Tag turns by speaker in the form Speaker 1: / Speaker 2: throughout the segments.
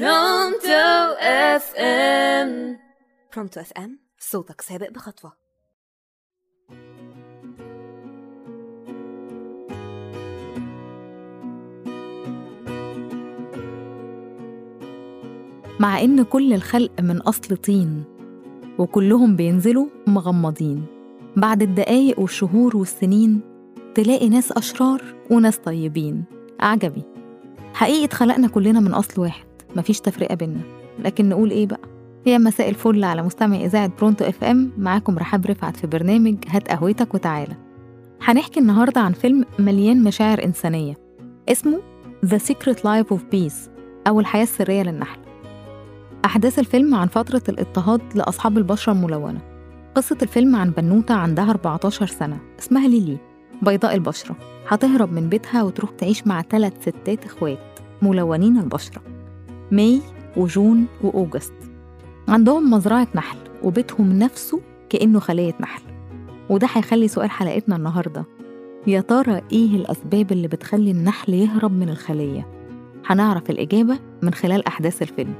Speaker 1: برونتو FM
Speaker 2: برونتو FM صوتك سابق بخطوة.
Speaker 3: مع إن كل الخلق من أصل طين وكلهم بينزلوا مغمضين. بعد الدقايق والشهور والسنين تلاقي ناس أشرار وناس طيبين. عجبي حقيقة خلقنا كلنا من أصل واحد. مفيش تفرقة بينا لكن نقول إيه بقى؟ يا مساء الفل على مستمع إذاعة برونتو إف إم. معاكم رحاب رفعت في برنامج هات قهوتك وتعالى. هنحكي النهاردة عن فيلم مليان مشاعر إنسانية. اسمه The Secret Life of Bees أو الحياة السرية للنحل. أحداث الفيلم عن فترة الاضطهاد لأصحاب البشرة الملونة. قصة الفيلم عن بنوتة عندها 14 سنة اسمها ليلي بيضاء البشرة. هتهرب من بيتها وتروح تعيش مع ثلاث ستات إخوات ملونين البشرة. ماي وجون وأوجست عندهم مزرعة نحل وبيتهم نفسه كأنه خلية نحل. وده هيخلي سؤال حلقتنا النهاردة. يا ترى إيه الأسباب اللي بتخلي النحل يهرب من الخلية؟ هنعرف الإجابة من خلال أحداث الفيلم.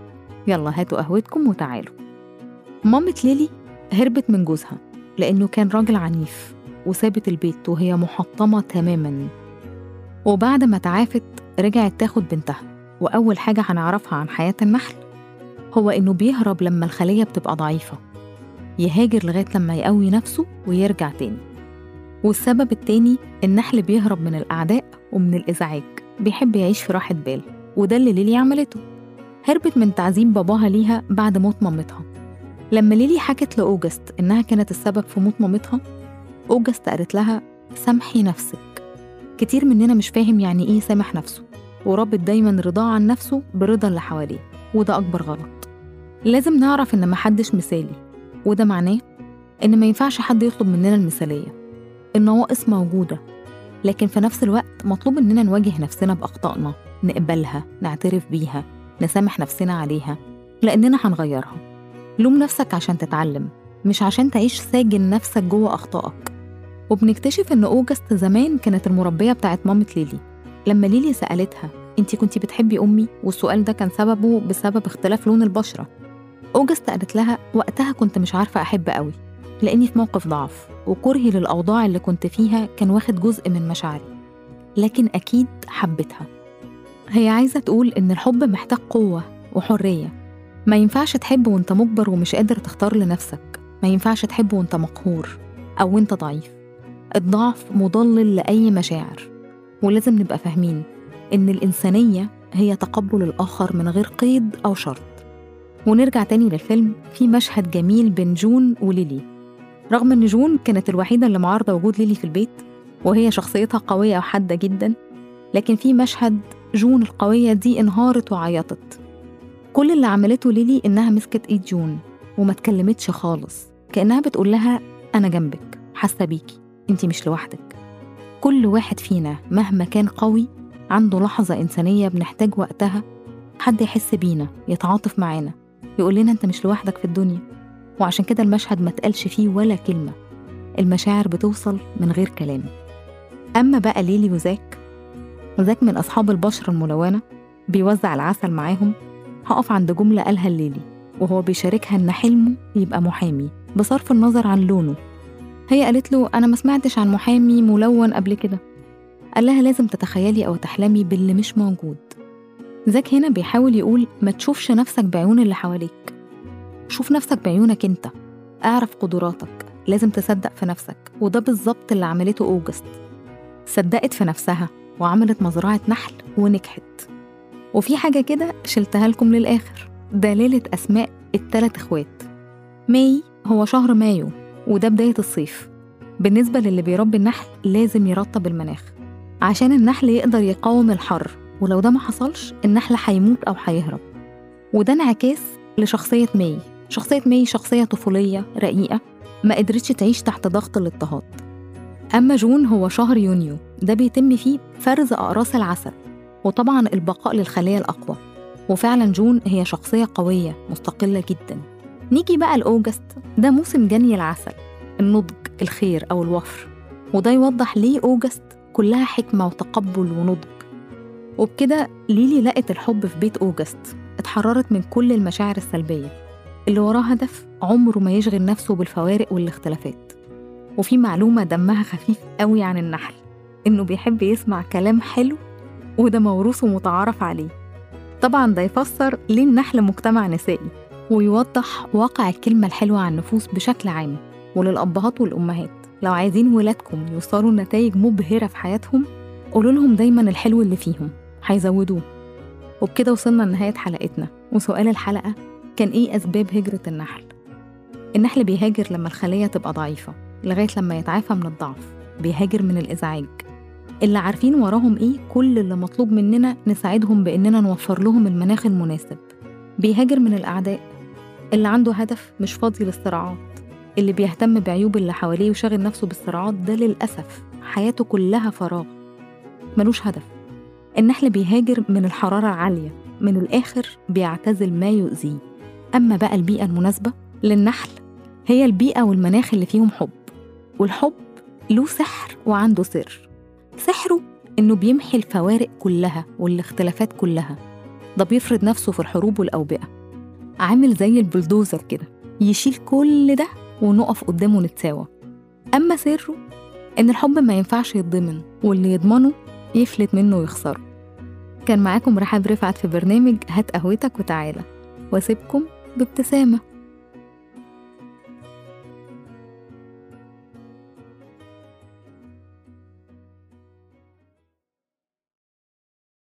Speaker 3: يلا هاتوا قهوتكم وتعالوا. مامة ليلي هربت من جوزها لأنه كان راجل عنيف وسابت البيت وهي محطمة تماما. وبعد ما تعافت رجعت تاخد بنتها. وأول حاجة هنعرفها عن حياة النحل هو إنه بيهرب لما الخلية بتبقى ضعيفة يهاجر لغاية لما يقوي نفسه ويرجع تاني. والسبب التاني النحل بيهرب من الأعداء ومن الإزعاج بيحب يعيش في راحة بال وده اللي ليلي عملته. هربت من تعذيب باباها ليها بعد موت مامتها. لما ليلي حكت لأوجست إنها كانت السبب في موت مامتها أوجست قالت لها سامحي نفسك. كتير مننا مش فاهم يعني إيه سامح نفسه. ورابط دايما رضاه عن نفسه برضا اللي حواليه وده أكبر غلط. لازم نعرف إن محدش مثالي وده معناه إن ما ينفعش حد يطلب مننا المثالية النواقص موجودة لكن في نفس الوقت مطلوب إننا نواجه نفسنا بأخطائنا نقبلها نعترف بيها نسامح نفسنا عليها لأننا هنغيرها. لوم نفسك عشان تتعلم مش عشان تعيش ساجن نفسك جوه أخطائك. وبنكتشف إن أوجست زمان كانت المربية بتاعت مامة ليلي. لما ليلي سألتها أنتي كنتي بتحبي أمي؟ والسؤال ده كان سببه بسبب اختلاف لون البشرة. أوجست قالت لها وقتها كنت مش عارفة أحب قوي لأني في موقف ضعف وكرهي للأوضاع اللي كنت فيها كان واخد جزء من مشاعري لكن أكيد حبيتها. هي عايزة تقول إن الحب محتاج قوة وحرية. ما ينفعش تحب وأنت مجبر ومش قادر تختار لنفسك. ما ينفعش تحب وأنت مقهور أو وأنت ضعيف. الضعف مضلل لأي مشاعر. ولازم نبقى فاهمين إن الإنسانية هي تقبل الآخر من غير قيد أو شرط. ونرجع تاني للفيلم في مشهد جميل بين جون وليلي. رغم إن جون كانت الوحيدة اللي معارضة وجود ليلي في البيت وهي شخصيتها قوية وحادة جدا لكن في مشهد جون القوية دي انهارت وعيطت. كل اللي عملته ليلي إنها مسكت إيد جون وما اتكلمتش خالص كأنها بتقول لها أنا جنبك حاسة بيكي أنتي مش لوحدك. كل واحد فينا مهما كان قوي عنده لحظة إنسانية بنحتاج وقتها حد يحس بينا يتعاطف معانا يقول لنا أنت مش لوحدك في الدنيا. وعشان كده المشهد ما تقالش فيه ولا كلمة. المشاعر بتوصل من غير كلام. أما بقى ليلي وزاك وزاك من أصحاب البشرة الملونة بيوزع العسل معاهم هقف عند جملة قالها الليلي وهو بيشاركها إن حلمه يبقى محامي بصرف النظر عن لونه. هي قالت له أنا ما سمعتش عن محامي ملون قبل كده. قال لها لازم تتخيلي أو تحلمي باللي مش موجود. زاك هنا بيحاول يقول ما تشوفش نفسك بعيون اللي حواليك. شوف نفسك بعيونك أنت. أعرف قدراتك. لازم تصدق في نفسك. وده بالظبط اللي عملته أوجست. صدقت في نفسها وعملت مزرعة نحل ونجحت. وفي حاجة كده شلتها لكم للآخر. دلالة أسماء التلات إخوات. ماي هو شهر مايو. وده بداية الصيف. بالنسبة للي بيربي النحل لازم يرطب المناخ عشان النحل يقدر يقاوم الحر ولو ده ما حصلش النحل هيموت أو هيهرب. وده انعكاس لشخصية ماي. شخصية ماي شخصية طفولية رقيقة ما قدرتش تعيش تحت ضغط الاضطهاد. أما جون هو شهر يونيو ده بيتم فيه فرز أقراص العسل وطبعا البقاء للخلية الأقوى. وفعلا جون هي شخصية قوية مستقلة جدا. نيجي بقى لأوجست ده موسم جني العسل النضج الخير أو الوفر. وده يوضح ليه أوجست كلها حكمة وتقبل ونضج. وبكده ليلي لقت الحب في بيت أوجست اتحررت من كل المشاعر السلبية. اللي وراه هدف عمره ما يشغل نفسه بالفوارق والاختلافات. وفي معلومة دمها خفيف قوي عن النحل إنه بيحب يسمع كلام حلو وده موروث ومتعارف عليه. طبعا ده يفسر ليه النحل مجتمع نسائي. ويوضح واقع الكلمة الحلوة عن النفوس بشكل عام وللأبهات والأمهات. لو عايزين ولادكم يوصلوا لنتائج مبهرة في حياتهم قولوا لهم دايما الحلو اللي فيهم. هيزودوه. وبكده وصلنا لنهاية حلقتنا. وسؤال الحلقة كان إيه أسباب هجرة النحل؟ النحل بيهاجر لما الخلية تبقى ضعيفة لغاية لما يتعافى من الضعف بيهاجر من الإزعاج. اللي عارفين وراهم إيه كل اللي مطلوب مننا نساعدهم بإننا نوفر لهم المناخ المناسب. بيهاجر من الأعداء اللي عنده هدف مش فاضي للصراعات. اللي بيهتم بعيوب اللي حواليه وشاغل نفسه بالصراعات ده للأسف حياته كلها فراغ. ملوش هدف. النحل بيهاجر من الحرارة العالية من الآخر بيعتزل ما يؤذيه. أما بقى البيئة المناسبة للنحل هي البيئة والمناخ اللي فيهم حب. والحب له سحر وعنده سر. سحره إنه بيمحي الفوارق كلها والاختلافات كلها. ده بيفرض نفسه في الحروب والأوبئة. عامل زي البلدوزر كده يشيل كل ده ونقف قدامه نتساوى. أما سره إن الحب ما ينفعش يتضمن واللي يضمنه يفلت منه ويخسره. كان معاكم رحاب رفعت في برنامج هات قهوتك وتعالى. وأسيبكم بابتسامة.